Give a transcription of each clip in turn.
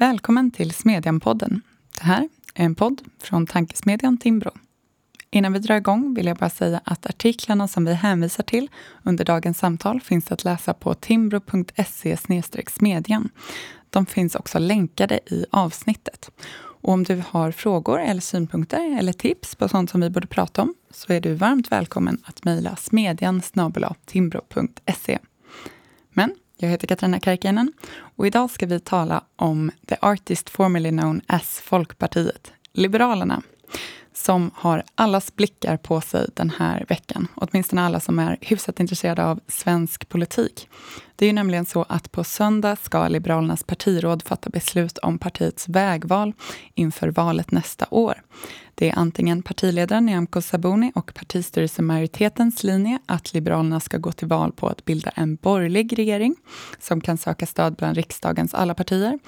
Välkommen till Smedjan-podden. Det här är en podd från Tankesmedjan Timbro. Innan vi drar igång vill jag bara säga att artiklarna som vi hänvisar till under dagens samtal finns att läsa på timbro.se smedjan. De finns också länkade i avsnittet. Och om du har frågor eller synpunkter eller tips på sånt som vi borde prata om så är du varmt välkommen att mejla smedjan timbro.se. Men jag heter Katarina Karkiainen och idag ska vi tala om the artist formerly known as Folkpartiet, Liberalerna som har allas blickar på sig den här veckan. Åtminstone alla som är hyfsat intresserade av svensk politik. Det är ju nämligen så att på söndag ska Liberalernas partiråd fatta beslut om partiets vägval inför valet nästa år. Det är antingen partiledaren Nyamko Sabuni och partistyrelsemajoritetens linje att Liberalerna ska gå till val på att bilda en borgerlig regering som kan söka stöd bland riksdagens alla partier.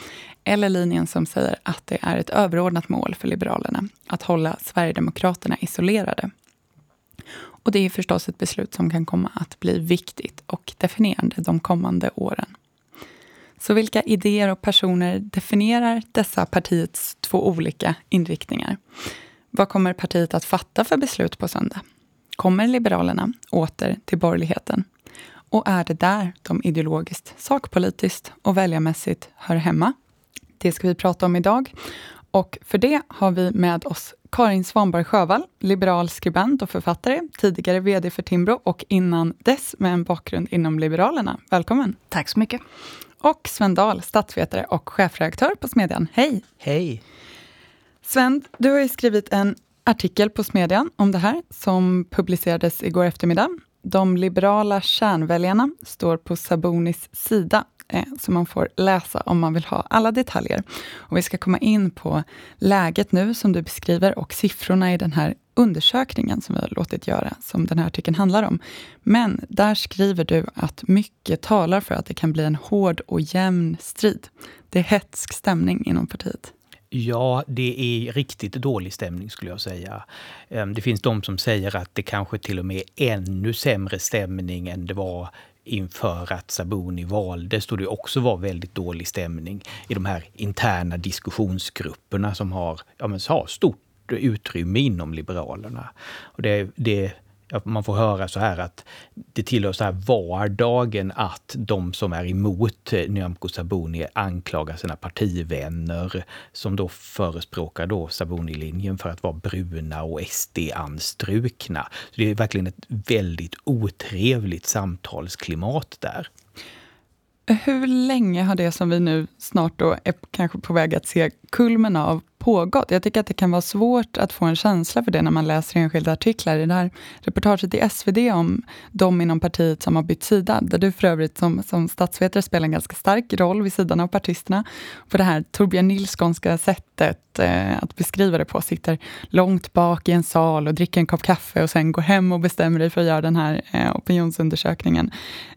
Eller linjen som säger att det är ett överordnat mål för Liberalerna att hålla Sverigedemokraterna isolerade. Och det är förstås ett beslut som kan komma att bli viktigt och definierande de kommande åren. Så vilka idéer och personer definierar dessa partiets två olika inriktningar? Vad kommer partiet att fatta för beslut på söndag? Kommer Liberalerna åter till borgerligheten? Och är det där de ideologiskt, sakpolitiskt och väljarmässigt hör hemma? Det ska vi prata om idag. Och för det har vi med oss Karin Svanborg Sjövall, liberal skribent och författare, tidigare VD för Timbro och innan dess med en bakgrund inom Liberalerna. Välkommen! Tack så mycket! Och Sven Dahl, statsvetare och chefredaktör på Smedjan. Hej! Hej! Sven, du har skrivit en artikel på Smedjan om det här som publicerades igår eftermiddag. De liberala kärnväljarna står på Sabonis sida eh, så som man får läsa om man vill ha alla detaljer. Och vi ska komma in på läget nu som du beskriver och siffrorna i den här undersökningen som vi har låtit göra, som den här artikeln handlar om. Men där skriver du att mycket talar för att det kan bli en hård och jämn strid. Det är hetsk stämning inom partiet. Ja, det är riktigt dålig stämning skulle jag säga. Ehm, det finns de som säger att det kanske till och med är ännu sämre stämning än det var inför att Sabuni valdes då det också var väldigt dålig stämning i de här interna diskussionsgrupperna som har, ja, men, har stort utrymme inom Liberalerna. Och det, det man får höra så här att det tillhör så här vardagen att de som är emot Nyamko Sabuni anklagar sina partivänner som då förespråkar då Sabuni-linjen för att vara bruna och SD-anstrukna. Det är verkligen ett väldigt otrevligt samtalsklimat där. Hur länge har det som vi nu snart då är kanske på väg att se kulmen av pågått. Jag tycker att det kan vara svårt att få en känsla för det när man läser enskilda artiklar. I det här reportaget i SvD om de inom partiet som har bytt sida, där du för övrigt som, som statsvetare spelar en ganska stark roll vid sidan av partisterna. På det här Torbjörn Nilssonska sättet eh, att beskriva det på, sitter långt bak i en sal och dricker en kopp kaffe och sen går hem och bestämmer dig för att göra den här eh, opinionsundersökningen.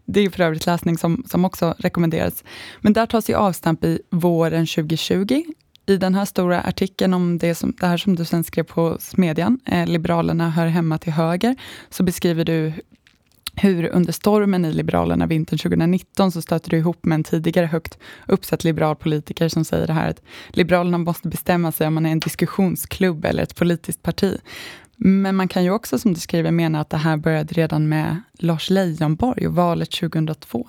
Det är för övrigt läsning som, som också rekommenderas. Men där tas ju avstamp i våren 2020 i den här stora artikeln om det, som, det här som du sen skrev på Smedjan, eh, Liberalerna hör hemma till höger, så beskriver du hur under stormen i Liberalerna vintern 2019 så stöter du ihop med en tidigare högt uppsatt liberal politiker som säger det här att Liberalerna måste bestämma sig om man är en diskussionsklubb eller ett politiskt parti. Men man kan ju också, som du skriver, mena att det här började redan med Lars Leijonborg och valet 2002.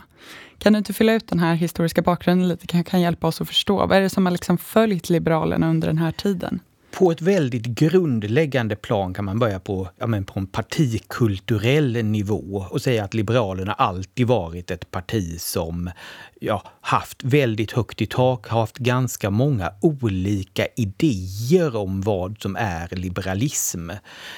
Kan du inte fylla ut den här historiska bakgrunden lite? Kan, kan hjälpa oss att förstå. Vad är det som har liksom följt Liberalerna under den här tiden? på ett väldigt grundläggande plan kan man börja på, ja, men på en partikulturell nivå och säga att Liberalerna alltid varit ett parti som ja, haft väldigt högt i tak, har haft ganska många olika idéer om vad som är liberalism.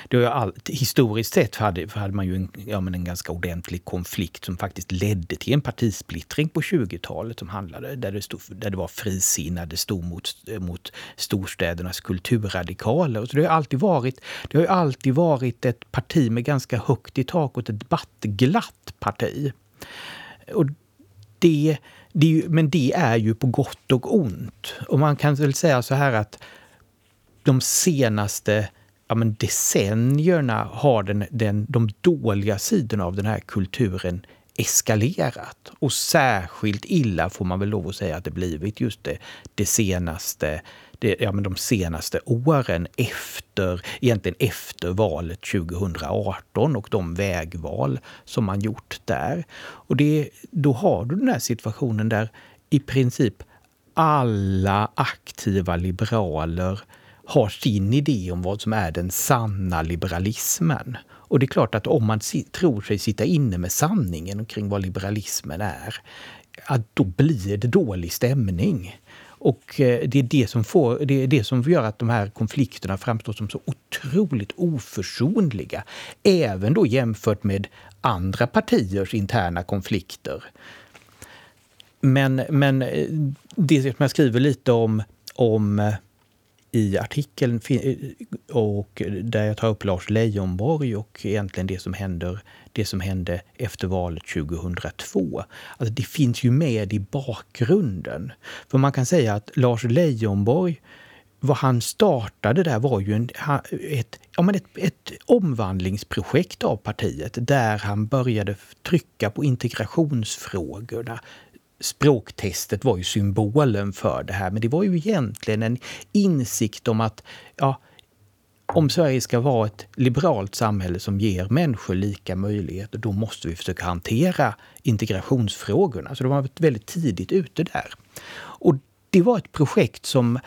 Det har all, historiskt sett hade, hade man ju en, ja, men en ganska ordentlig konflikt som faktiskt ledde till en partisplittring på 20-talet som handlade, där det, stod, där det var frisinnade stod mot, mot storstädernas kulturradikaler. Så det har alltid varit, det har alltid varit ett parti med ganska högt i tak och ett debattglatt parti. Och det, det, men det är ju på gott och ont. Och man kan väl säga så här att de senaste ja, men decennierna har den, den, de dåliga sidorna av den här kulturen eskalerat. Och särskilt illa får man väl lov att säga att det blivit just det, det senaste det, ja, men de senaste åren efter, egentligen efter valet 2018 och de vägval som man gjort där. Och det, då har du den här situationen där i princip alla aktiva liberaler har sin idé om vad som är den sanna liberalismen. Och det är klart att om man tror sig sitta inne med sanningen kring vad liberalismen är, att då blir det dålig stämning. Och eh, det är det, som får, det är det som gör att de här konflikterna framstår som så otroligt oförsonliga. Även då jämfört med andra partiers interna konflikter. Men, men eh, det som jag skriver lite om, om eh, i artikeln och där jag tar upp Lars Leijonborg och egentligen det som händer det som hände efter valet 2002. Alltså det finns ju med i bakgrunden. För man kan säga att Lars Leijonborg vad han startade där var ju en, ett, ja men ett, ett omvandlingsprojekt av partiet där han började trycka på integrationsfrågorna, språktestet var ju symbolen för det här, men det var ju egentligen en insikt om att ja, om Sverige ska vara ett liberalt samhälle som ger människor lika möjligheter, då måste vi försöka hantera integrationsfrågorna. Så de var väldigt tidigt ute där. Och det var ett projekt som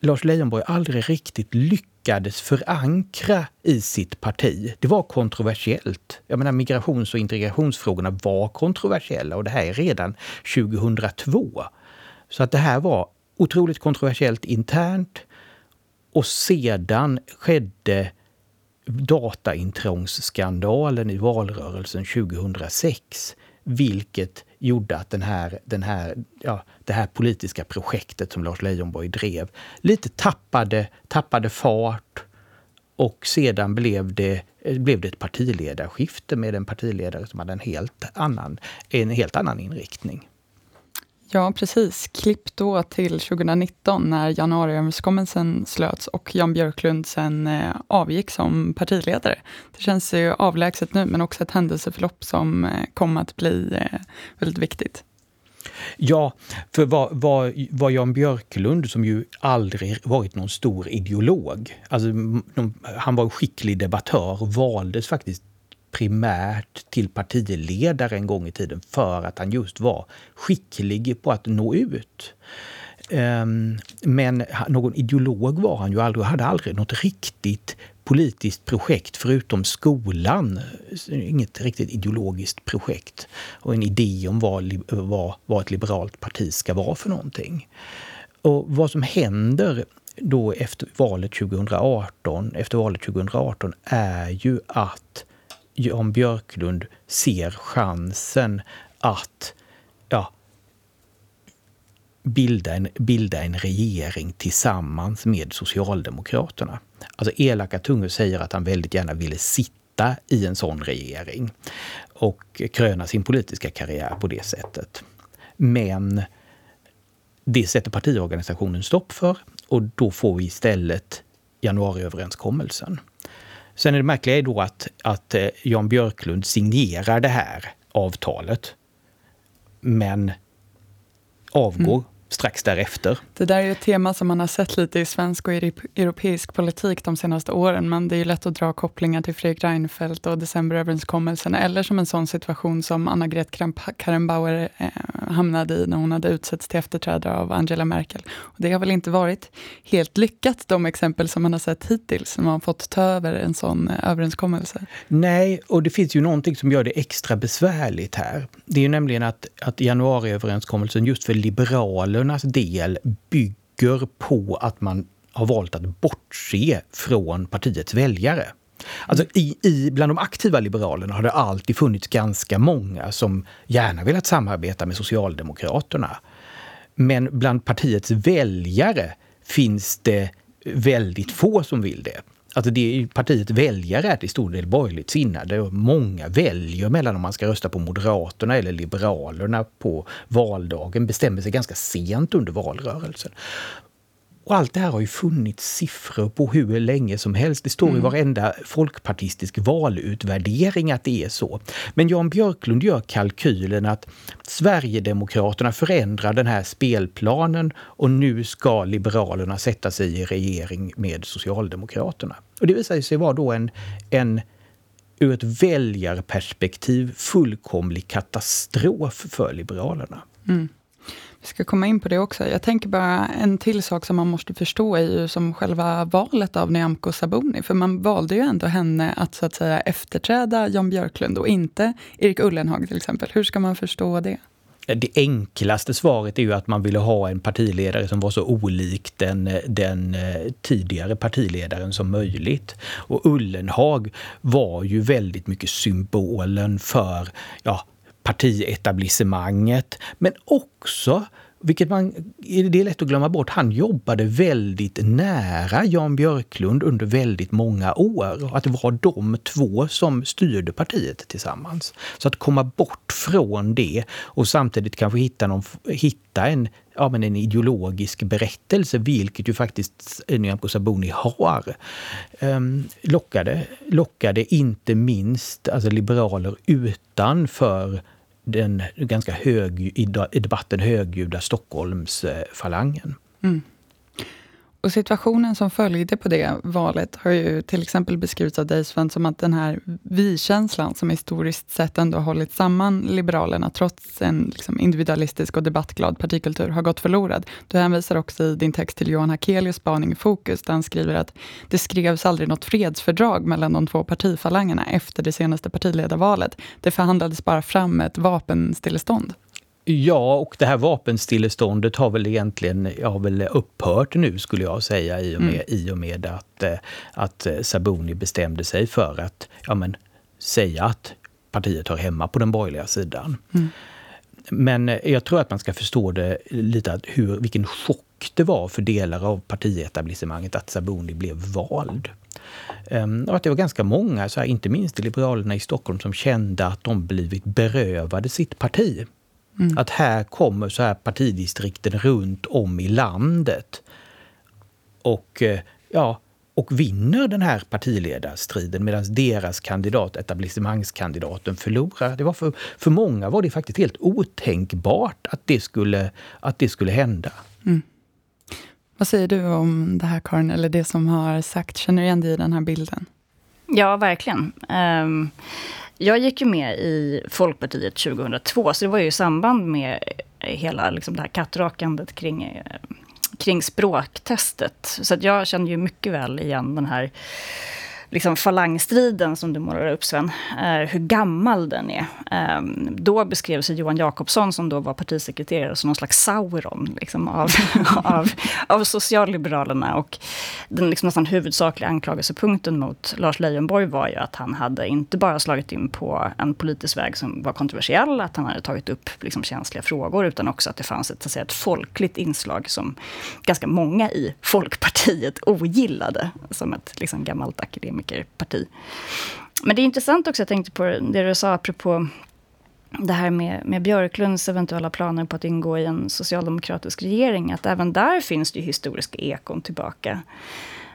Lars Leijonborg aldrig riktigt lyckades lyckades förankra i sitt parti. Det var kontroversiellt. Jag menar, migrations och integrationsfrågorna var kontroversiella och det här är redan 2002. Så att det här var otroligt kontroversiellt internt. Och sedan skedde dataintrångsskandalen i valrörelsen 2006, vilket gjorde att den här, den här, ja, det här politiska projektet som Lars Leijonborg drev lite tappade, tappade fart och sedan blev det, blev det ett partiledarskifte med en partiledare som hade en helt annan, en helt annan inriktning. Ja, precis. Klipp då till 2019 när januariöverenskommelsen slöts och Jan Björklund sen eh, avgick som partiledare. Det känns ju avlägset nu, men också ett händelseförlopp som eh, kom att bli eh, väldigt viktigt. Ja, för vad, vad, vad Jan Björklund, som ju aldrig varit någon stor ideolog, alltså, han var en skicklig debattör, valdes faktiskt primärt till partiledare en gång i tiden för att han just var skicklig på att nå ut. Ehm, men någon ideolog var han ju aldrig och hade aldrig något riktigt politiskt projekt förutom skolan. Inget riktigt ideologiskt projekt och en idé om vad, vad, vad ett liberalt parti ska vara för någonting. Och vad som händer då efter valet 2018, efter valet 2018 är ju att Jan Björklund ser chansen att ja, bilda, en, bilda en regering tillsammans med Socialdemokraterna. Alltså elaka tungor säger att han väldigt gärna ville sitta i en sån regering och kröna sin politiska karriär på det sättet. Men det sätter partiorganisationen stopp för och då får vi istället januariöverenskommelsen. Sen är det märkliga då att, att eh, Jan Björklund signerar det här avtalet. Men avgår mm strax därefter. Det där är ett tema som man har sett lite i svensk och europeisk politik de senaste åren, men det är lätt att dra kopplingar till Fredrik Reinfeldt och decemberöverenskommelsen, eller som en sån situation som Anna-Greta Kramp-Karrenbauer eh, hamnade i när hon hade utsetts till efterträdare av Angela Merkel. Och det har väl inte varit helt lyckat, de exempel som man har sett hittills, när man har fått ta över en sån eh, överenskommelse. Nej, och det finns ju någonting som gör det extra besvärligt här. Det är ju nämligen att, att januariöverenskommelsen just för liberaler Liberalernas del bygger på att man har valt att bortse från partiets väljare. Alltså i, i, bland de aktiva liberalerna har det alltid funnits ganska många som gärna velat samarbeta med Socialdemokraterna. Men bland partiets väljare finns det väldigt få som vill det. Alltså det partiet väljare är till stor del borgerligt sinnade och många väljer mellan om man ska rösta på Moderaterna eller Liberalerna på valdagen, bestämmer sig ganska sent under valrörelsen. Och allt det här har ju funnits siffror på hur länge som helst. Det står mm. i varenda folkpartistisk valutvärdering att det är så. Men Jan Björklund gör kalkylen att Sverigedemokraterna förändrar den här spelplanen och nu ska Liberalerna sätta sig i regering med Socialdemokraterna. Och det visar sig vara då en, en ur ett väljarperspektiv fullkomlig katastrof för Liberalerna. Mm. Vi ska komma in på det också. Jag tänker bara en till sak som man måste förstå är ju som själva valet av Nyamko Sabuni. För man valde ju ändå henne att så att säga efterträda Jan Björklund och inte Erik Ullenhag till exempel. Hur ska man förstå det? Eh, det enklaste svaret är ju att man ville ha en partiledare som var så olik den, eh, den eh, tidigare partiledaren som möjligt. Och Ullenhag var ju väldigt mycket symbolen för ja, partietablissemanget, men också vilket man, det är lätt att glömma bort, han jobbade väldigt nära Jan Björklund under väldigt många år. Och att det var de två som styrde partiet tillsammans. Så att komma bort från det och samtidigt kanske hitta, någon, hitta en, ja, men en ideologisk berättelse, vilket ju faktiskt Nyamko Sabuni har, um, lockade, lockade inte minst alltså liberaler utanför den ganska hög, i debatten högljudda Stockholmsfalangen. Mm. Och situationen som följde på det valet har ju till exempel beskrivits av dig Sven som att den här vi-känslan som historiskt sett ändå hållit samman Liberalerna trots en liksom individualistisk och debattglad partikultur har gått förlorad. Du hänvisar också i din text till Johan Hakelius spaning i Fokus där han skriver att det skrevs aldrig något fredsfördrag mellan de två partifalangerna efter det senaste partiledarvalet. Det förhandlades bara fram ett vapenstillestånd. Ja, och det här vapenstilleståndet har väl egentligen har väl upphört nu skulle jag säga i och med, mm. i och med att, eh, att eh, Sabuni bestämde sig för att ja, men, säga att partiet hör hemma på den borgerliga sidan. Mm. Men eh, jag tror att man ska förstå det lite att hur, vilken chock det var för delar av partietablissemanget att Sabuni blev vald. Um, och att det var ganska många, så här, inte minst Liberalerna i Stockholm, som kände att de blivit berövade sitt parti. Mm. Att här kommer så här partidistrikten runt om i landet. Och, eh, ja, och vinner den här partiledarstriden medan deras kandidat, etablissemangskandidaten, förlorar. Det var för, för många var det faktiskt helt otänkbart att det skulle, att det skulle hända. Mm. Vad säger du om det här Karin, eller det som har sagt? Känner du igen dig i den här bilden? Ja, verkligen. Um, jag gick ju med i Folkpartiet 2002, så det var ju i samband med eh, hela liksom, det här kattrakandet kring, eh, kring språktestet. Så att jag känner ju mycket väl igen den här liksom falangstriden som du målar upp Sven, hur gammal den är. Ehm, då beskrev sig Johan Jakobsson, som då var partisekreterare, som någon slags Sauron liksom, av, av, av socialliberalerna. Och den liksom nästan huvudsakliga anklagelsepunkten mot Lars Leijonborg var ju att han hade inte bara slagit in på en politisk väg som var kontroversiell, att han hade tagit upp liksom, känsliga frågor, utan också att det fanns ett, så att säga, ett folkligt inslag som ganska många i Folkpartiet ogillade, som ett liksom, gammalt akademiskt akademikerparti. Men det är intressant också, jag tänkte på det du sa apropå det här med, med Björklunds eventuella planer på att ingå i en socialdemokratisk regering, att även där finns det historiska ekon tillbaka.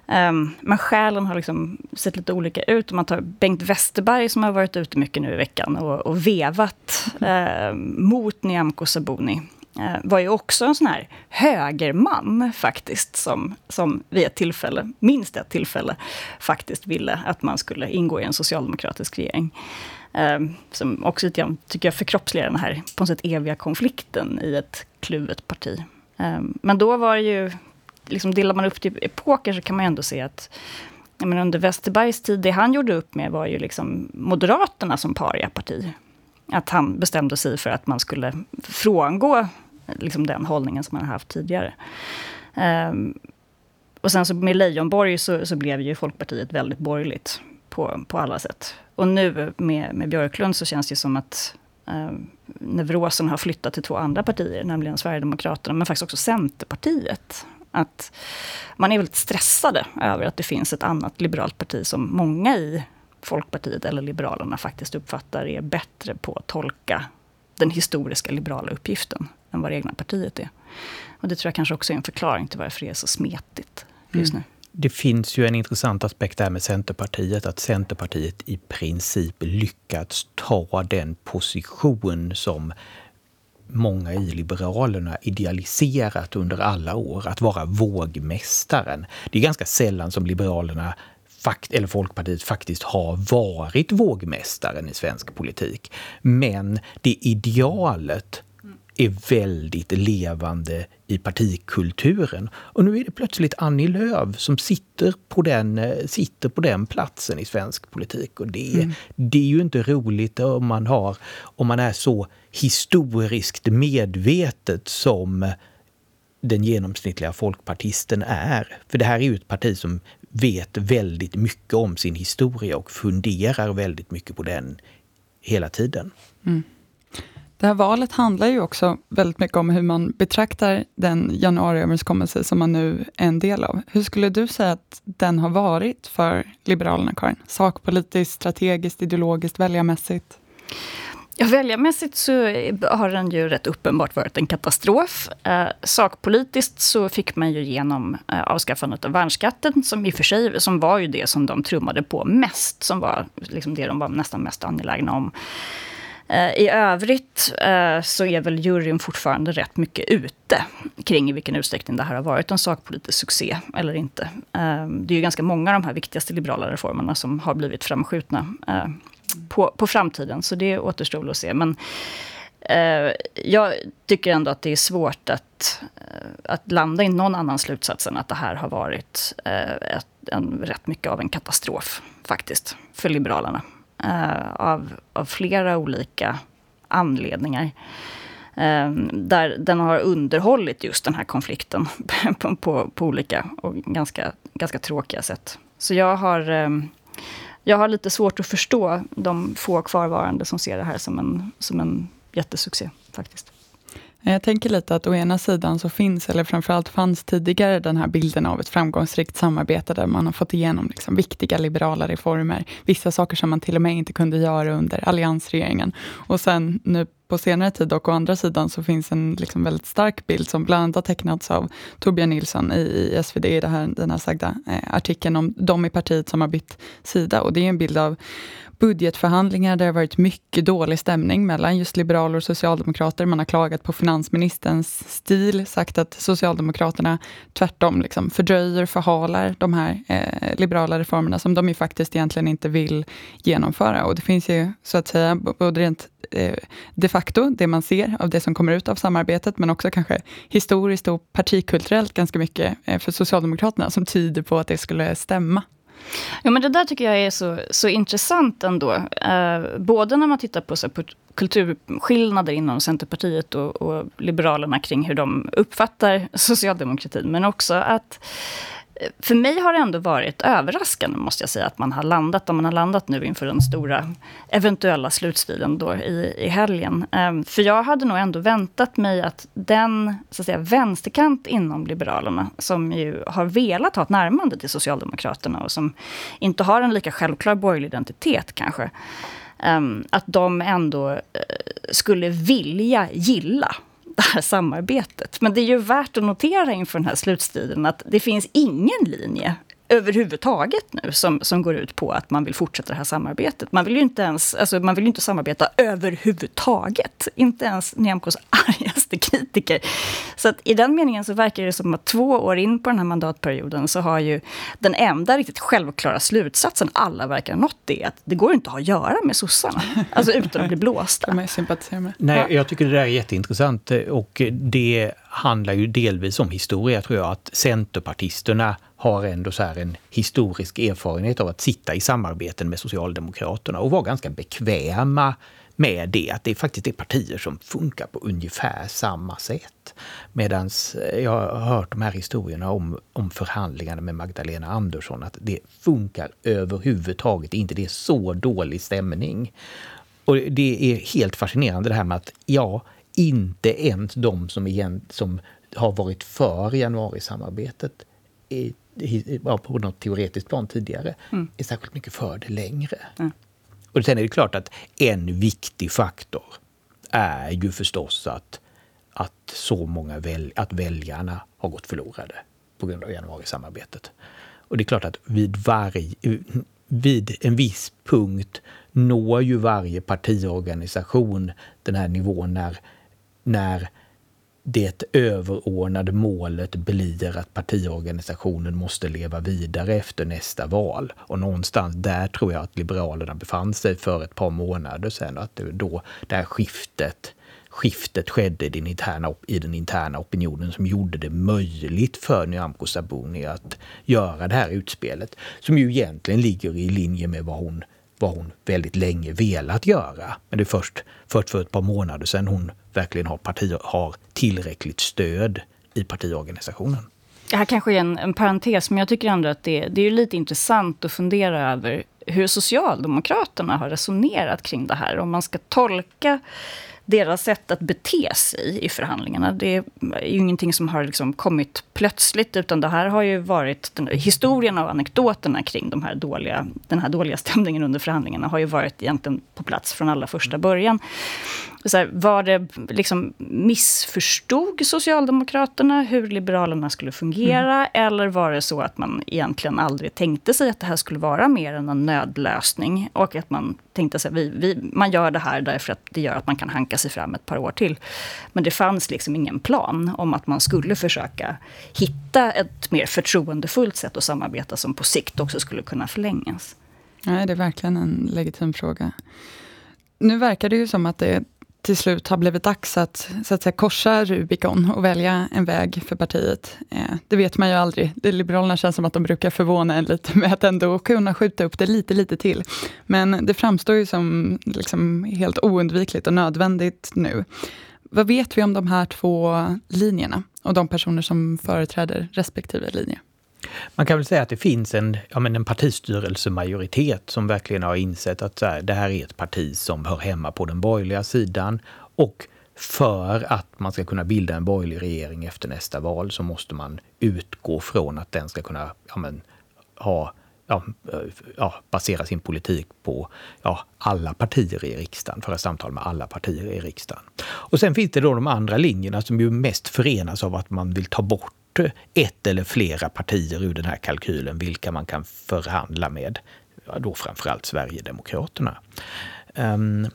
Um, men skälen har liksom sett lite olika ut. Om man tar Bengt Westerberg som har varit ute mycket nu i veckan och, och vevat uh, mot Nyamko Sabuni. Eh, var ju också en sån här högerman faktiskt, som, som vid ett tillfälle, minst ett tillfälle, faktiskt ville att man skulle ingå i en socialdemokratisk regering. Eh, som också lite tycker jag förkroppsligar den här på något sätt eviga konflikten i ett kluvet parti. Eh, men då var det ju, liksom delar man upp det i epoker så kan man ändå se att men under Westerbergs tid, det han gjorde upp med var ju liksom Moderaterna som pariaparti. Att han bestämde sig för att man skulle frångå liksom den hållningen som man har haft tidigare. Um, och sen så med Leijonborg så, så blev ju Folkpartiet väldigt borgerligt på, på alla sätt. Och nu med, med Björklund så känns det som att eh, neurosen har flyttat till två andra partier, nämligen Sverigedemokraterna, men faktiskt också Centerpartiet. Att man är väldigt stressade över att det finns ett annat liberalt parti som många i Folkpartiet eller Liberalerna faktiskt uppfattar är bättre på att tolka den historiska liberala uppgiften än vad det egna partiet är. Och det tror jag kanske också är en förklaring till varför det är så smetigt just mm. nu. Det finns ju en intressant aspekt där med Centerpartiet, att Centerpartiet i princip lyckats ta den position som många i Liberalerna idealiserat under alla år, att vara vågmästaren. Det är ganska sällan som Liberalerna eller Folkpartiet faktiskt har varit vågmästaren i svensk politik. Men det idealet är väldigt levande i partikulturen. Och nu är det plötsligt Annie Lööf som sitter på den, sitter på den platsen i svensk politik. Och det, mm. det är ju inte roligt om man, har, om man är så historiskt medvetet som den genomsnittliga folkpartisten är. För det här är ju ett parti som vet väldigt mycket om sin historia och funderar väldigt mycket på den hela tiden. Mm. Det här valet handlar ju också väldigt mycket om hur man betraktar den januariöverenskommelse som man nu är en del av. Hur skulle du säga att den har varit för Liberalerna, Karin? Sakpolitiskt, strategiskt, ideologiskt, väljarmässigt? Ja, väljarmässigt så har den ju rätt uppenbart varit en katastrof. Eh, sakpolitiskt så fick man ju igenom eh, avskaffandet av värnskatten, som i och för sig som var ju det som de trummade på mest, som var liksom det de var nästan mest angelägna om. Eh, I övrigt eh, så är väl juryn fortfarande rätt mycket ute kring i vilken utsträckning det här har varit en sakpolitisk succé eller inte. Ehm, det är ju ganska många av de här viktigaste liberala reformerna som har blivit framskjutna eh, på, på framtiden, så det återstår att se. Men jag tycker ändå att det är svårt att, att landa i någon annan slutsats än att det här har varit ett, en, rätt mycket av en katastrof, faktiskt, för Liberalerna eh, av, av flera olika anledningar. Eh, där den har underhållit just den här konflikten på, på, på, olika och ganska, ganska tråkiga sätt. Så jag har, eh, jag har lite svårt att förstå de få kvarvarande som ser det här som en, som en jättesuccé faktiskt. Eh, jag tänker lite att å ena sidan så finns, eller framförallt fanns tidigare den här bilden av ett framgångsrikt samarbete där man har fått igenom liksom viktiga liberala reformer. Vissa saker som man till och med inte kunde göra under alliansregeringen. Och sen nu på senare tid och å andra sidan så finns en liksom väldigt stark bild som bland annat har tecknats av Torbjörn Nilsson i, i SvD, i det här, den här sagda eh, artikeln om de i partiet som har bytt sida. Och det är en bild av budgetförhandlingar där det har varit mycket dålig stämning mellan just liberaler och socialdemokrater. Man har klagat på finansministerns stil, sagt att Socialdemokraterna tvärtom liksom fördröjer, förhalar de här eh, liberala reformerna som de ju faktiskt egentligen inte vill genomföra. Och det finns ju så att säga både rent eh, de facto, det man ser av det som kommer ut av samarbetet, men också kanske historiskt och partikulturellt ganska mycket eh, för Socialdemokraterna som tyder på att det skulle stämma. Ja, men det där tycker jag är så, så intressant ändå. Eh, både när man tittar på, så, på kulturskillnader inom Centerpartiet och, och, Liberalerna kring hur de uppfattar socialdemokratin, men också att för mig har det ändå varit överraskande, måste jag säga, att man har landat, om man har landat nu inför den stora eventuella slutstriden då i, i helgen. Ehm, för jag hade nog ändå väntat mig att den så att säga, vänsterkant inom Liberalerna, som ju har velat ha ett närmande till Socialdemokraterna och som inte har en lika självklar borgerlig identitet kanske, ehm, att de ändå eh, skulle vilja gilla det här samarbetet. Men det är ju värt att notera inför den här slutstriden att det finns ingen linje överhuvudtaget nu som, som går ut på att man vill fortsätta det här samarbetet. Man vill ju inte ens alltså man vill ju inte samarbeta överhuvudtaget. Inte ens Nyamkos argaste kritiker. Så att i den meningen så verkar det som att två år in på den här mandatperioden så har ju den enda riktigt självklara slutsatsen alla verkar ha nått det att det går inte att ha att göra med sossarna. Alltså utan att bli blåsta. De sympatiserar med. Nej, jag tycker det där är jätteintressant och det handlar ju delvis om historia tror jag. Att centerpartisterna har ändå så här en historisk erfarenhet av att sitta i samarbeten med Socialdemokraterna och vara ganska bekväma med det, att det är faktiskt är partier som funkar på ungefär samma sätt. Medan eh, jag har hört de här historierna om, om förhandlingarna med Magdalena Andersson, att det funkar överhuvudtaget inte. Det är så dålig stämning. Och det är helt fascinerande det här med att, ja, inte ens de som, igen, som har varit för januarisamarbetet är på något teoretiskt plan tidigare, mm. är särskilt mycket för det längre. Mm. Och sen är det klart att en viktig faktor är ju förstås att att så många väl, att väljarna har gått förlorade på grund av januarisamarbetet. Och det är klart att vid, varje, vid en viss punkt når ju varje partiorganisation den här nivån när, när det överordnade målet blir att partiorganisationen måste leva vidare efter nästa val. Och någonstans där tror jag att Liberalerna befann sig för ett par månader sedan. Att det då det här skiftet, skiftet skedde i den, interna, i den interna opinionen som gjorde det möjligt för Nyamko Sabuni att göra det här utspelet. Som ju egentligen ligger i linje med vad hon vad hon väldigt länge velat göra. Men det är först, först för ett par månader sedan hon verkligen har, parti, har tillräckligt stöd i partiorganisationen. Det här kanske är en, en parentes, men jag tycker ändå att det, det är lite intressant att fundera över hur Socialdemokraterna har resonerat kring det här. Om man ska tolka deras sätt att bete sig i förhandlingarna. Det är ju ingenting som har liksom kommit plötsligt, utan det här har ju varit... Den, historien och anekdoterna kring de här dåliga, den här dåliga stämningen under förhandlingarna har ju varit egentligen på plats från allra första början. Så här, var det liksom missförstod Socialdemokraterna hur Liberalerna skulle fungera? Mm. Eller var det så att man egentligen aldrig tänkte sig att det här skulle vara mer än en nödlösning? Och att man tänkte sig vi, vi, man gör det här därför att det gör att man kan hanka sig fram ett par år till. Men det fanns liksom ingen plan om att man skulle försöka hitta ett mer förtroendefullt sätt att samarbeta som på sikt också skulle kunna förlängas. Nej, det är verkligen en legitim fråga. Nu verkar det ju som att det till slut har blivit dags att, så att säga, korsa Rubicon och välja en väg för partiet. Eh, det vet man ju aldrig. Det Liberalerna känns som att de brukar förvåna en lite med att ändå kunna skjuta upp det lite, lite till. Men det framstår ju som liksom helt oundvikligt och nödvändigt nu. Vad vet vi om de här två linjerna och de personer som företräder respektive linje? Man kan väl säga att det finns en, ja, men en partistyrelsemajoritet som verkligen har insett att här, det här är ett parti som hör hemma på den borgerliga sidan. Och för att man ska kunna bilda en borgerlig regering efter nästa val så måste man utgå från att den ska kunna ja, men, ha ja, ja, basera sin politik på ja, alla partier i riksdagen, föra samtal med alla partier i riksdagen. Och sen finns det då de andra linjerna som ju mest förenas av att man vill ta bort ett eller flera partier ur den här kalkylen, vilka man kan förhandla med. Ja, då framförallt Sverigedemokraterna. Um,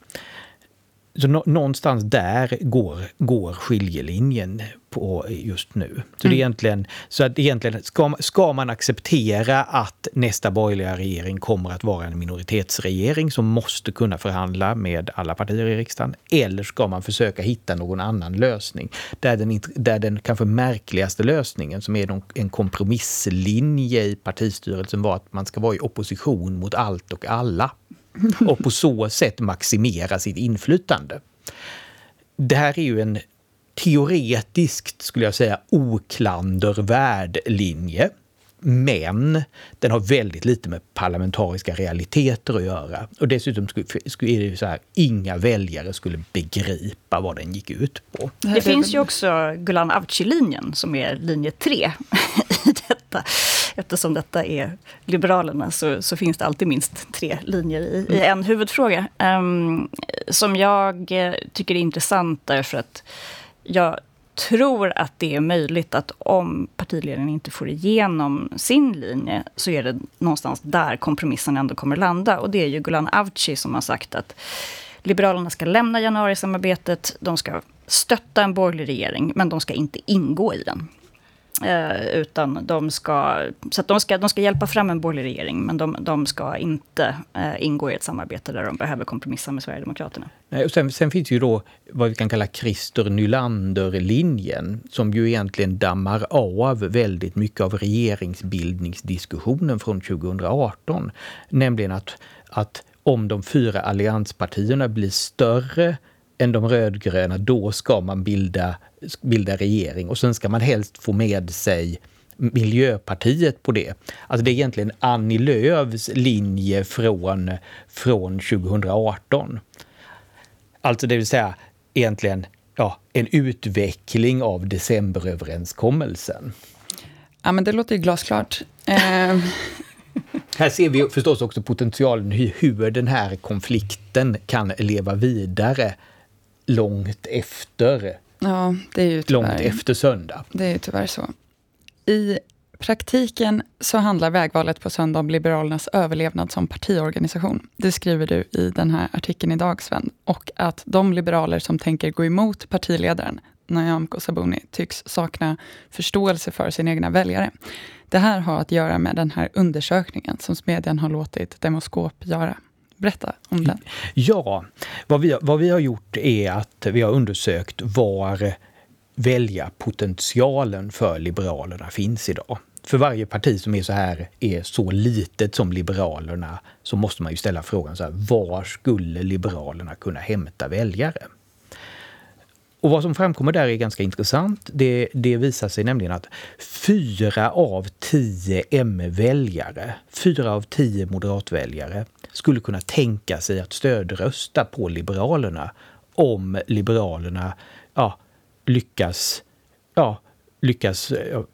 så någonstans där går, går skiljelinjen på just nu. Så, mm. det är egentligen, så att egentligen ska, ska man acceptera att nästa borgerliga regering kommer att vara en minoritetsregering som måste kunna förhandla med alla partier i riksdagen? Eller ska man försöka hitta någon annan lösning? Där den, där den kanske märkligaste lösningen, som är en kompromisslinje i partistyrelsen, var att man ska vara i opposition mot allt och alla och på så sätt maximera sitt inflytande. Det här är ju en teoretiskt, skulle jag säga, oklandervärd linje. Men den har väldigt lite med parlamentariska realiteter att göra. Och dessutom är det så här, inga väljare skulle begripa vad den gick ut på. Det finns ju också Gulan Avci-linjen som är linje 3 i detta. Eftersom detta är Liberalerna så, så finns det alltid minst tre linjer i, i en huvudfråga. Um, som jag eh, tycker är intressant därför att jag tror att det är möjligt att om partiledningen inte får igenom sin linje så är det någonstans där kompromissen ändå kommer landa. Och det är ju Gulan Avci som har sagt att Liberalerna ska lämna januarisamarbetet, de ska stötta en borgerlig regering, men de ska inte ingå i den. Eh, utan de ska, så de ska, de ska hjälpa fram en borgerlig regering, men de, de ska inte eh, ingå i ett samarbete där de behöver kompromissa med Sverigedemokraterna. Nej, och sen, sen finns ju då vad vi kan kalla Christer Nylander-linjen som ju egentligen dammar av väldigt mycket av regeringsbildningsdiskussionen från 2018. Nämligen att, att om de fyra allianspartierna blir större än de rödgröna, då ska man bilda, bilda regering. Och sen ska man helst få med sig Miljöpartiet på det. Alltså det är egentligen Annie Lööfs linje från, från 2018. Alltså det vill säga egentligen ja, en utveckling av decemberöverenskommelsen. Ja, men det låter ju glasklart. Eh. Här ser vi förstås också potentialen hur den här konflikten kan leva vidare långt efter Ja, det är ju tyvärr, långt efter söndag. Det är ju tyvärr så. I praktiken så handlar vägvalet på söndag om Liberalernas överlevnad som partiorganisation. Det skriver du i den här artikeln idag, Sven. Och att de liberaler som tänker gå emot partiledaren, Nyamko Sabuni, tycks sakna förståelse för sina egna väljare. Det här har att göra med den här undersökningen som Smedjan har låtit Demoskop göra. Berätta om den. Ja, vad vi, vad vi har gjort är att vi har undersökt var väljarpotentialen för Liberalerna finns idag. För varje parti som är så här, är så litet som Liberalerna, så måste man ju ställa frågan så här, var skulle Liberalerna kunna hämta väljare? Och vad som framkommer där är ganska intressant. Det, det visar sig nämligen att fyra av tio M-väljare, fyra av tio moderatväljare skulle kunna tänka sig att stödrösta på Liberalerna om Liberalerna ja, lyckas, ja, lyckas ja,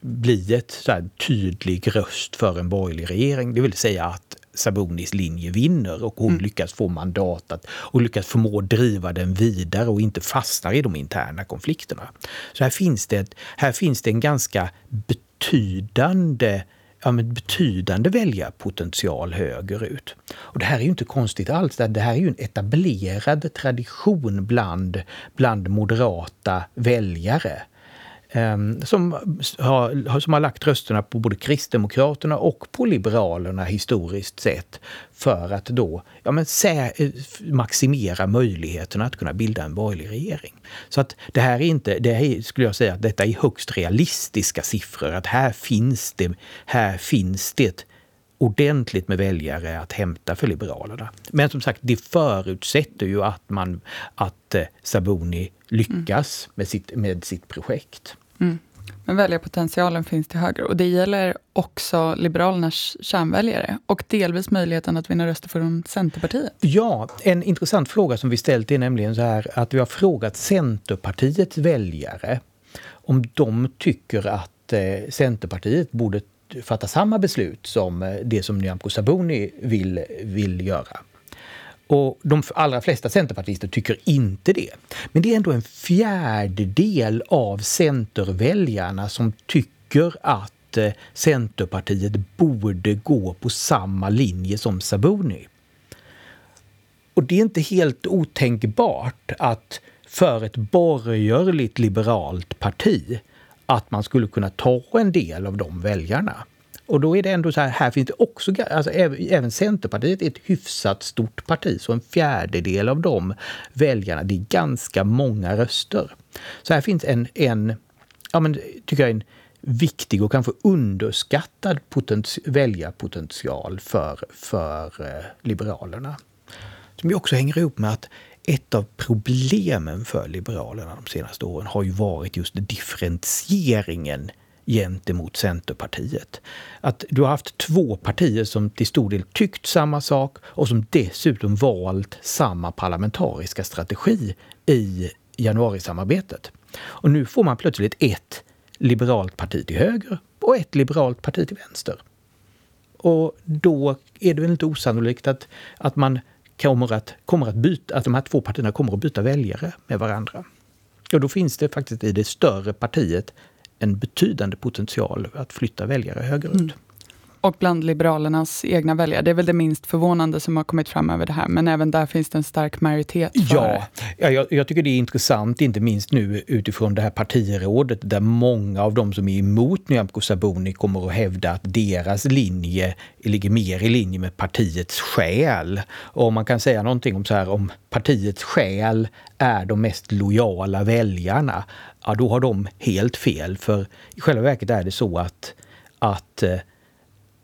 bli ett så tydlig röst för en borgerlig regering. Det vill säga att Sabonis linje vinner och hon mm. lyckas få mandatet och lyckas förmå driva den vidare och inte fastnar i de interna konflikterna. Så här finns det, här finns det en ganska betydande ja, med betydande väljarpotential högerut. Och det här är ju inte konstigt alls. Det här är ju en etablerad tradition bland, bland moderata väljare. Ehm, som har, som har lagt rösterna på både Kristdemokraterna och på Liberalerna historiskt sett för att då ja, men sä, maximera möjligheterna att kunna bilda en borgerlig regering. Så att det här är inte, det här skulle jag säga att detta är högst realistiska siffror. Att här finns det, här finns det ordentligt med väljare att hämta för Liberalerna. Men som sagt, det förutsätter ju att, man, att eh, Sabuni lyckas mm. med, sitt, med sitt projekt. Mm. Men väljarpotentialen finns till höger och det gäller också Liberalernas kärnväljare och delvis möjligheten att vinna röster från Centerpartiet. Ja, en intressant fråga som vi ställt är nämligen så här att vi har frågat Centerpartiets väljare om de tycker att eh, Centerpartiet borde fatta samma beslut som eh, det som Nyamko Sabuni vill, vill göra. Och de allra flesta centerpartister tycker inte det. Men det är ändå en fjärdedel av centerväljarna som tycker att eh, Centerpartiet borde gå på samma linje som Sabuni. Och det är inte helt otänkbart att för ett borgerligt liberalt parti att man skulle kunna ta en del av de väljarna. Och då är det ändå så här, här finns det också, alltså även Centerpartiet är ett hyfsat stort parti, så en fjärdedel av de väljarna, det är ganska många röster. Så här finns en, en ja men tycker jag, en viktig och kanske underskattad väljarpotential för, för eh, Liberalerna. Som ju också hänger ihop med att ett av problemen för Liberalerna de senaste åren har ju varit just differentieringen gentemot Centerpartiet. Att du har haft två partier som till stor del tyckt samma sak och som dessutom valt samma parlamentariska strategi i januarisamarbetet. Och nu får man plötsligt ett liberalt parti till höger och ett liberalt parti till vänster. Och då är det väl inte osannolikt att, att man kommer att, kommer att byta, att de här två partierna kommer att byta väljare med varandra. Och då finns det faktiskt i det större partiet en betydande potential att flytta väljare högerut. Mm. Och bland Liberalernas egna väljare. Det är väl det minst förvånande som har kommit fram över det här. Men även där finns det en stark majoritet för Ja, ja jag, jag, tycker det är intressant, inte minst nu utifrån det här partirådet där många av de som är emot Nyamko Sabuni kommer att hävda att deras linje ligger mer i linje med partiets själ. Och man kan säga någonting om så här om partiets själ är de mest lojala väljarna, ja då har de helt fel. För i själva verket är det så att, att eh,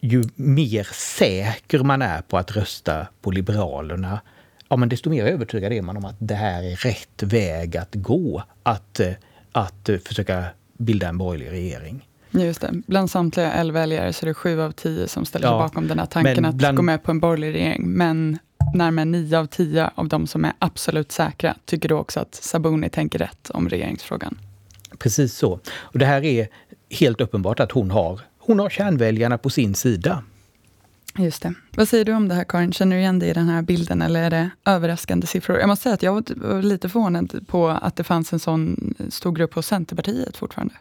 ju mer säker man är på att rösta på Liberalerna, ja, men desto mer övertygad är man om att det här är rätt väg att gå. Att, eh, att försöka bilda en borgerlig regering. Just det. Bland samtliga L-väljare så är det sju av tio som ställer sig ja, bakom den här tanken att bland... gå med på en borgerlig regering. Men närmare nio av tio av de som är absolut säkra tycker då också att Sabuni tänker rätt om regeringsfrågan. Precis så. Och det här är helt uppenbart att hon har hon har kärnväljarna på sin sida. Just det. Vad säger du om det här Karin? Känner du igen dig i den här bilden eller är det överraskande siffror? Jag måste säga att jag var lite förvånad på att det fanns en sån stor grupp hos Centerpartiet fortfarande.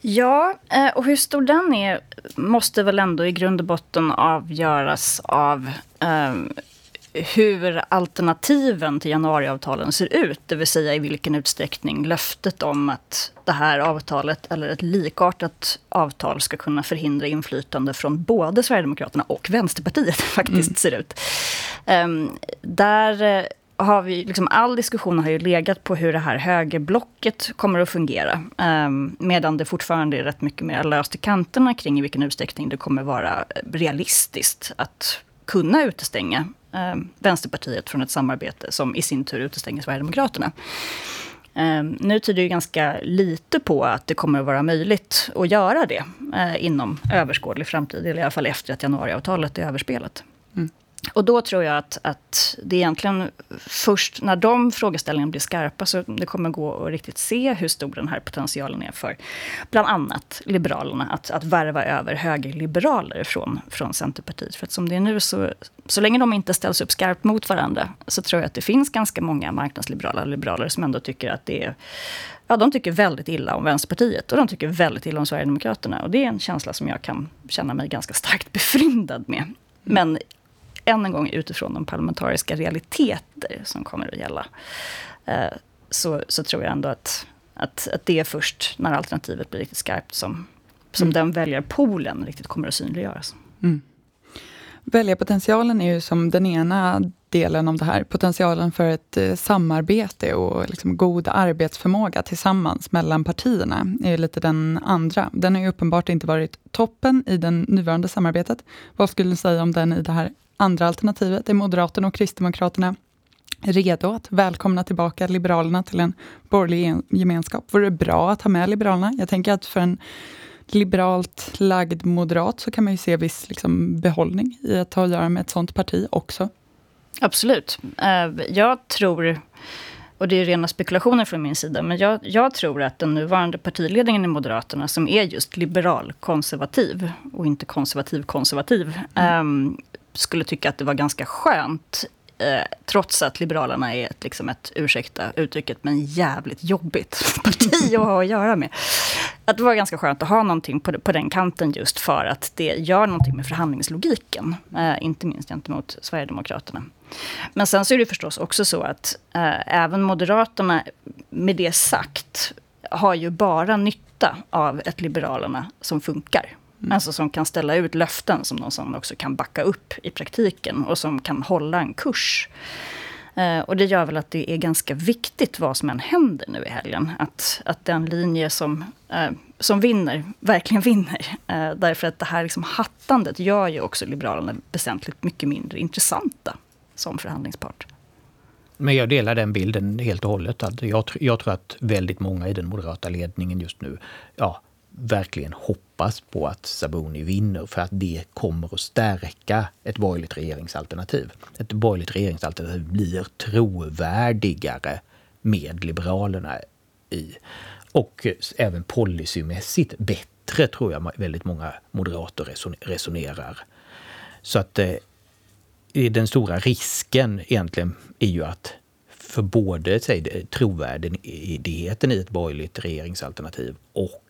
Ja, eh, och hur stor den är måste väl ändå i grund och botten avgöras av um, hur alternativen till januariavtalen ser ut. Det vill säga i vilken utsträckning löftet om att det här avtalet eller ett likartat avtal ska kunna förhindra inflytande från både Sverigedemokraterna och Vänsterpartiet faktiskt mm. ser ut. Um, där eh, har vi, liksom, all diskussion har ju legat på hur det här högerblocket kommer att fungera. Um, medan det fortfarande är rätt mycket mer löst i kanterna kring i vilken utsträckning det kommer vara realistiskt att kunna utestänga eh, Vänsterpartiet från ett samarbete som i sin tur utestänger Sverigedemokraterna. Eh, nu tyder det ganska lite på att det kommer att vara möjligt att göra det eh, inom överskådlig framtid, eller i alla fall efter att januariavtalet är överspelat. Mm. Och då tror jag att, att det är egentligen först när de frågeställningarna blir skarpa så det kommer gå att riktigt se hur stor den här potentialen är för bland annat Liberalerna. Att, att värva över högerliberaler från, från Centerpartiet. För att som det är nu så, så länge de inte ställs upp skarpt mot varandra så tror jag att det finns ganska många marknadsliberala liberaler som ändå tycker att det är Ja, de tycker väldigt illa om Vänsterpartiet och de tycker väldigt illa om Sverigedemokraterna. Och det är en känsla som jag kan känna mig ganska starkt befryndad med. Men än en gång utifrån de parlamentariska realiteter som kommer att gälla, eh, så, så tror jag ändå att, att, att det är först när alternativet blir riktigt skarpt som, som mm. den väljarpoolen riktigt kommer att synliggöras. Mm. Väljarpotentialen är ju som den ena delen av det här. Potentialen för ett eh, samarbete och liksom god arbetsförmåga tillsammans mellan partierna är lite den andra. Den har ju uppenbart inte varit toppen i det nuvarande samarbetet. Vad skulle du säga om den i det här andra alternativet är Moderaterna och Kristdemokraterna redo att välkomna tillbaka Liberalerna till en borgerlig gemenskap. Vore det bra att ha med Liberalerna? Jag tänker att för en liberalt lagd moderat så kan man ju se viss liksom behållning i att ha att göra med ett sånt parti också. Absolut. Eh, jag tror, och det är rena spekulationer från min sida, men jag, jag tror att den nuvarande partiledningen i Moderaterna, som är just liberal-konservativ och inte konservativ-konservativ, mm skulle tycka att det var ganska skönt Eh, trots att Liberalerna är ett, liksom ett, ursäkta uttrycket, men jävligt jobbigt parti att ha att göra med. Att det var ganska skönt att ha någonting på, på den kanten just för att det gör någonting med förhandlingslogiken. Eh, inte minst gentemot Sverigedemokraterna. Men sen så är det förstås också så att eh, även Moderaterna, med det sagt, har ju bara nytta av ett Liberalerna som funkar. Mm. Alltså som kan ställa ut löften som de sen också kan backa upp i praktiken och som kan hålla en kurs. Eh, och det gör väl att det är ganska viktigt vad som än händer nu i helgen. Att, att den linje som, eh, som vinner, verkligen vinner. Eh, därför att det här liksom hattandet gör ju också Liberalerna väsentligt mycket mindre intressanta som förhandlingspart. Men jag delar den bilden helt och hållet. Jag, jag tror att väldigt många i den moderata ledningen just nu ja, verkligen hoppas på att Sabuni vinner för att det kommer att stärka ett borgerligt regeringsalternativ. Ett borgerligt regeringsalternativ blir trovärdigare med Liberalerna i. Och även policymässigt bättre tror jag väldigt många moderater resonerar. Så att eh, den stora risken egentligen är ju att för både säg, trovärdigheten i ett borgerligt regeringsalternativ och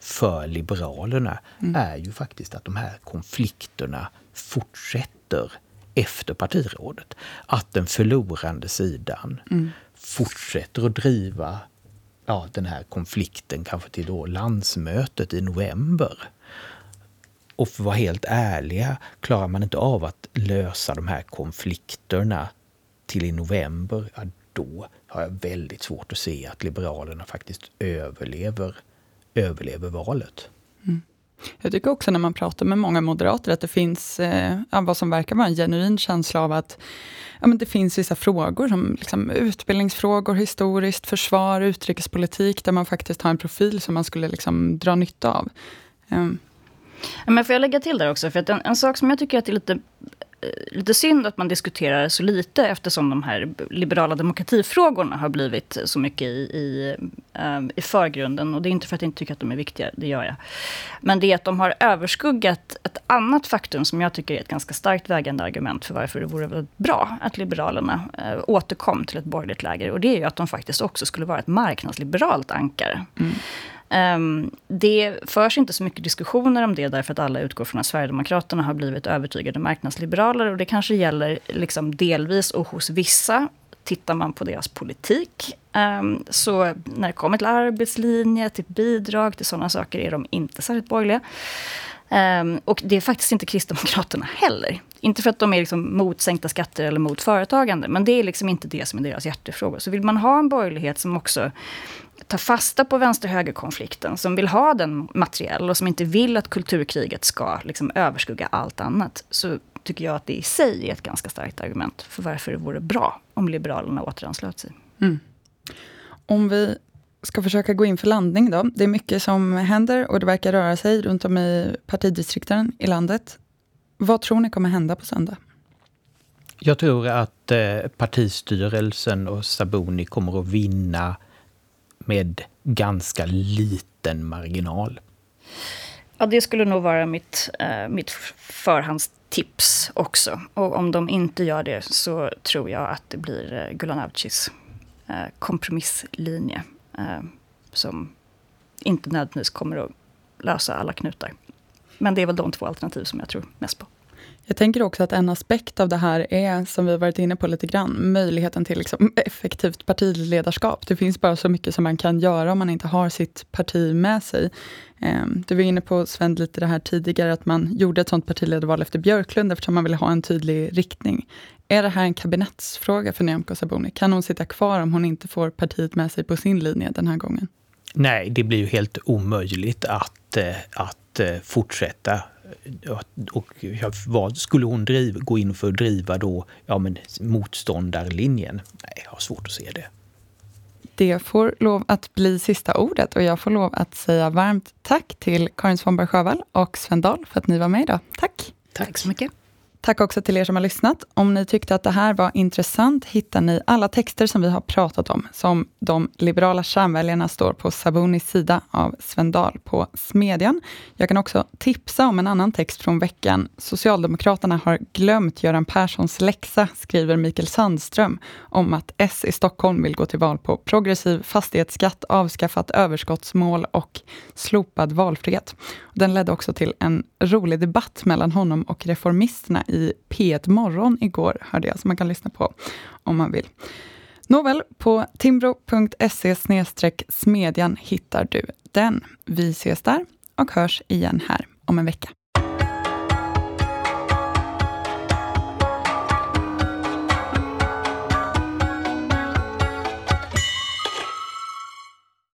för Liberalerna mm. är ju faktiskt att de här konflikterna fortsätter efter partirådet. Att den förlorande sidan mm. fortsätter att driva ja, den här konflikten kanske till då landsmötet i november. Och för att vara helt ärliga, klarar man inte av att lösa de här konflikterna till i november, ja, då har jag väldigt svårt att se att Liberalerna faktiskt överlever överlever valet. Mm. Jag tycker också när man pratar med många moderater att det finns eh, vad som verkar vara en genuin känsla av att ja, men det finns vissa frågor, som liksom utbildningsfrågor, historiskt, försvar, utrikespolitik, där man faktiskt har en profil som man skulle liksom dra nytta av. Um. Men får jag lägga till där också? För att en, en sak som jag tycker att är lite lite synd att man diskuterar så lite eftersom de här liberala demokratifrågorna har blivit så mycket i, i, um, i förgrunden. Och det är inte för att jag inte tycker att de är viktiga, det gör jag. Men det är att de har överskuggat ett annat faktum som jag tycker är ett ganska starkt vägande argument för varför det vore väldigt bra att Liberalerna uh, återkom till ett borgerligt läger. Och det är ju att de faktiskt också skulle vara ett marknadsliberalt ankare. Mm. Um, det förs inte så mycket diskussioner om det därför att alla utgår från att Sverigedemokraterna har blivit övertygade marknadsliberaler och det kanske gäller liksom delvis och hos vissa. Tittar man på deras politik, um, så när det kommer till arbetslinje, till bidrag, till sådana saker är de inte särskilt borgerliga. Um, och det är faktiskt inte Kristdemokraterna heller. Inte för att de är liksom mot sänkta skatter eller mot företagande, men det är liksom inte det som är deras hjärtefråga. Så vill man ha en borgerlighet som också tar fasta på vänster-höger-konflikten, som vill ha den materiell och som inte vill att kulturkriget ska liksom överskugga allt annat, så tycker jag att det i sig är ett ganska starkt argument för varför det vore bra om Liberalerna återanslöt sig. Mm. Om vi ska försöka gå in för landning då. Det är mycket som händer och det verkar röra sig runt om i partidistrikten i landet. Vad tror ni kommer hända på söndag? Jag tror att eh, partistyrelsen och Sabuni kommer att vinna med ganska liten marginal. Ja, det skulle nog vara mitt, eh, mitt förhandstips också. Och om de inte gör det så tror jag att det blir eh, Gulan Avcis eh, kompromisslinje. Eh, som inte nödvändigtvis kommer att lösa alla knutar. Men det är väl de två alternativ som jag tror mest på. Jag tänker också att en aspekt av det här är, som vi varit inne på lite grann, möjligheten till liksom effektivt partiledarskap. Det finns bara så mycket som man kan göra om man inte har sitt parti med sig. Ehm, du var inne på, Sven, lite det här tidigare, att man gjorde ett sånt partiledarval efter Björklund, eftersom man ville ha en tydlig riktning. Är det här en kabinettsfråga för Nyamko Sabuni? Kan hon sitta kvar om hon inte får partiet med sig på sin linje den här gången? Nej, det blir ju helt omöjligt att, eh, att eh, fortsätta och vad skulle hon driva, gå in för att driva då ja, men motståndarlinjen? Nej, jag har svårt att se det. Det får lov att bli sista ordet och jag får lov att säga varmt tack till Karin Svanberg Sjövall och Sven Dahl för att ni var med idag. Tack! Tack så mycket! Tack också till er som har lyssnat. Om ni tyckte att det här var intressant hittar ni alla texter som vi har pratat om, som de liberala kärnväljarna står på Sabunis sida av Svendal på Smedjan. Jag kan också tipsa om en annan text från veckan. Socialdemokraterna har glömt Göran Perssons läxa, skriver Mikael Sandström, om att S i Stockholm vill gå till val på progressiv fastighetsskatt, avskaffat överskottsmål och slopad valfrihet. Den ledde också till en rolig debatt mellan honom och reformisterna i P1 Morgon igår, hörde jag, som man kan lyssna på om man vill. Nåväl, på timbro.se smedjan hittar du den. Vi ses där och hörs igen här om en vecka.